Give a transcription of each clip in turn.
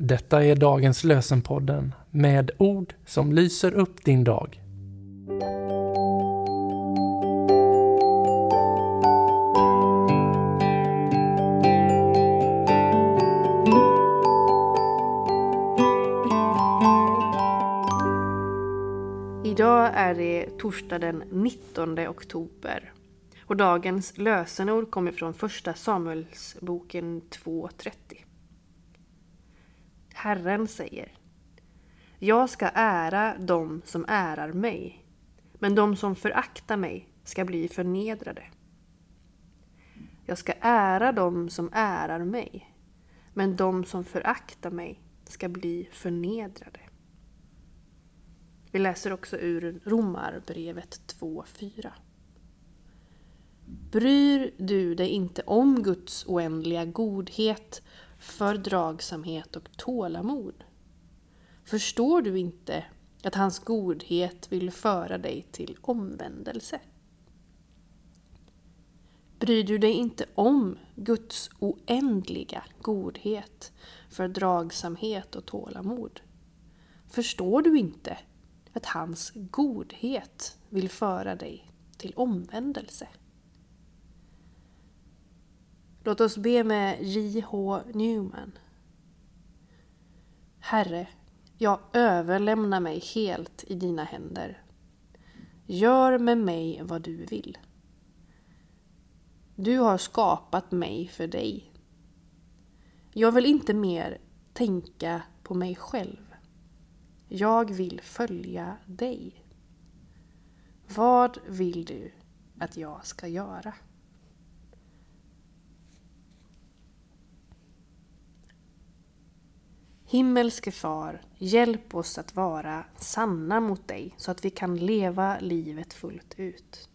Detta är dagens lösenpodden med ord som lyser upp din dag. Idag är det torsdag den 19 oktober. Och dagens lösenord kommer från första Samuelsboken 2.30. Herren säger Jag ska ära dem som ärar mig, men de som föraktar mig ska bli förnedrade. Jag ska ära dem som ärar mig, men de som föraktar mig ska bli förnedrade. Vi läser också ur Romarbrevet 2.4. Bryr du dig inte om Guds oändliga godhet, fördragsamhet och tålamod? Förstår du inte att hans godhet vill föra dig till omvändelse? Bryr du dig inte om Guds oändliga godhet, fördragsamhet och tålamod? Förstår du inte att hans godhet vill föra dig till omvändelse? Låt oss be med J.H. Newman. Herre, jag överlämnar mig helt i dina händer. Gör med mig vad du vill. Du har skapat mig för dig. Jag vill inte mer tänka på mig själv. Jag vill följa dig. Vad vill du att jag ska göra? Himmelske Far, hjälp oss att vara sanna mot dig så att vi kan leva livet fullt ut.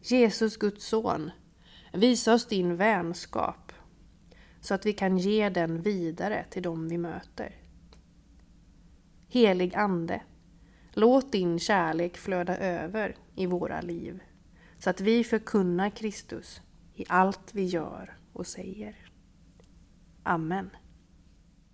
Jesus, Guds son, visa oss din vänskap så att vi kan ge den vidare till dem vi möter. Helig Ande, låt din kärlek flöda över i våra liv så att vi förkunnar Kristus i allt vi gör och säger. Amen.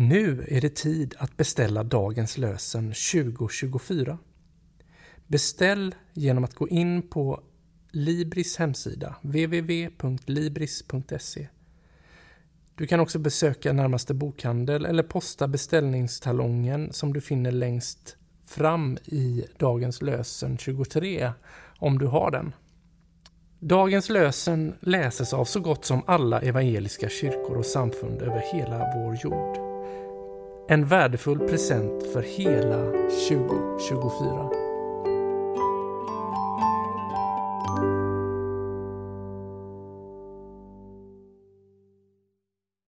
Nu är det tid att beställa dagens lösen 2024. Beställ genom att gå in på Libris hemsida www.libris.se. Du kan också besöka närmaste bokhandel eller posta beställningstalongen som du finner längst fram i dagens lösen 23 om du har den. Dagens lösen läses av så gott som alla evangeliska kyrkor och samfund över hela vår jord. En värdefull present för hela 2024.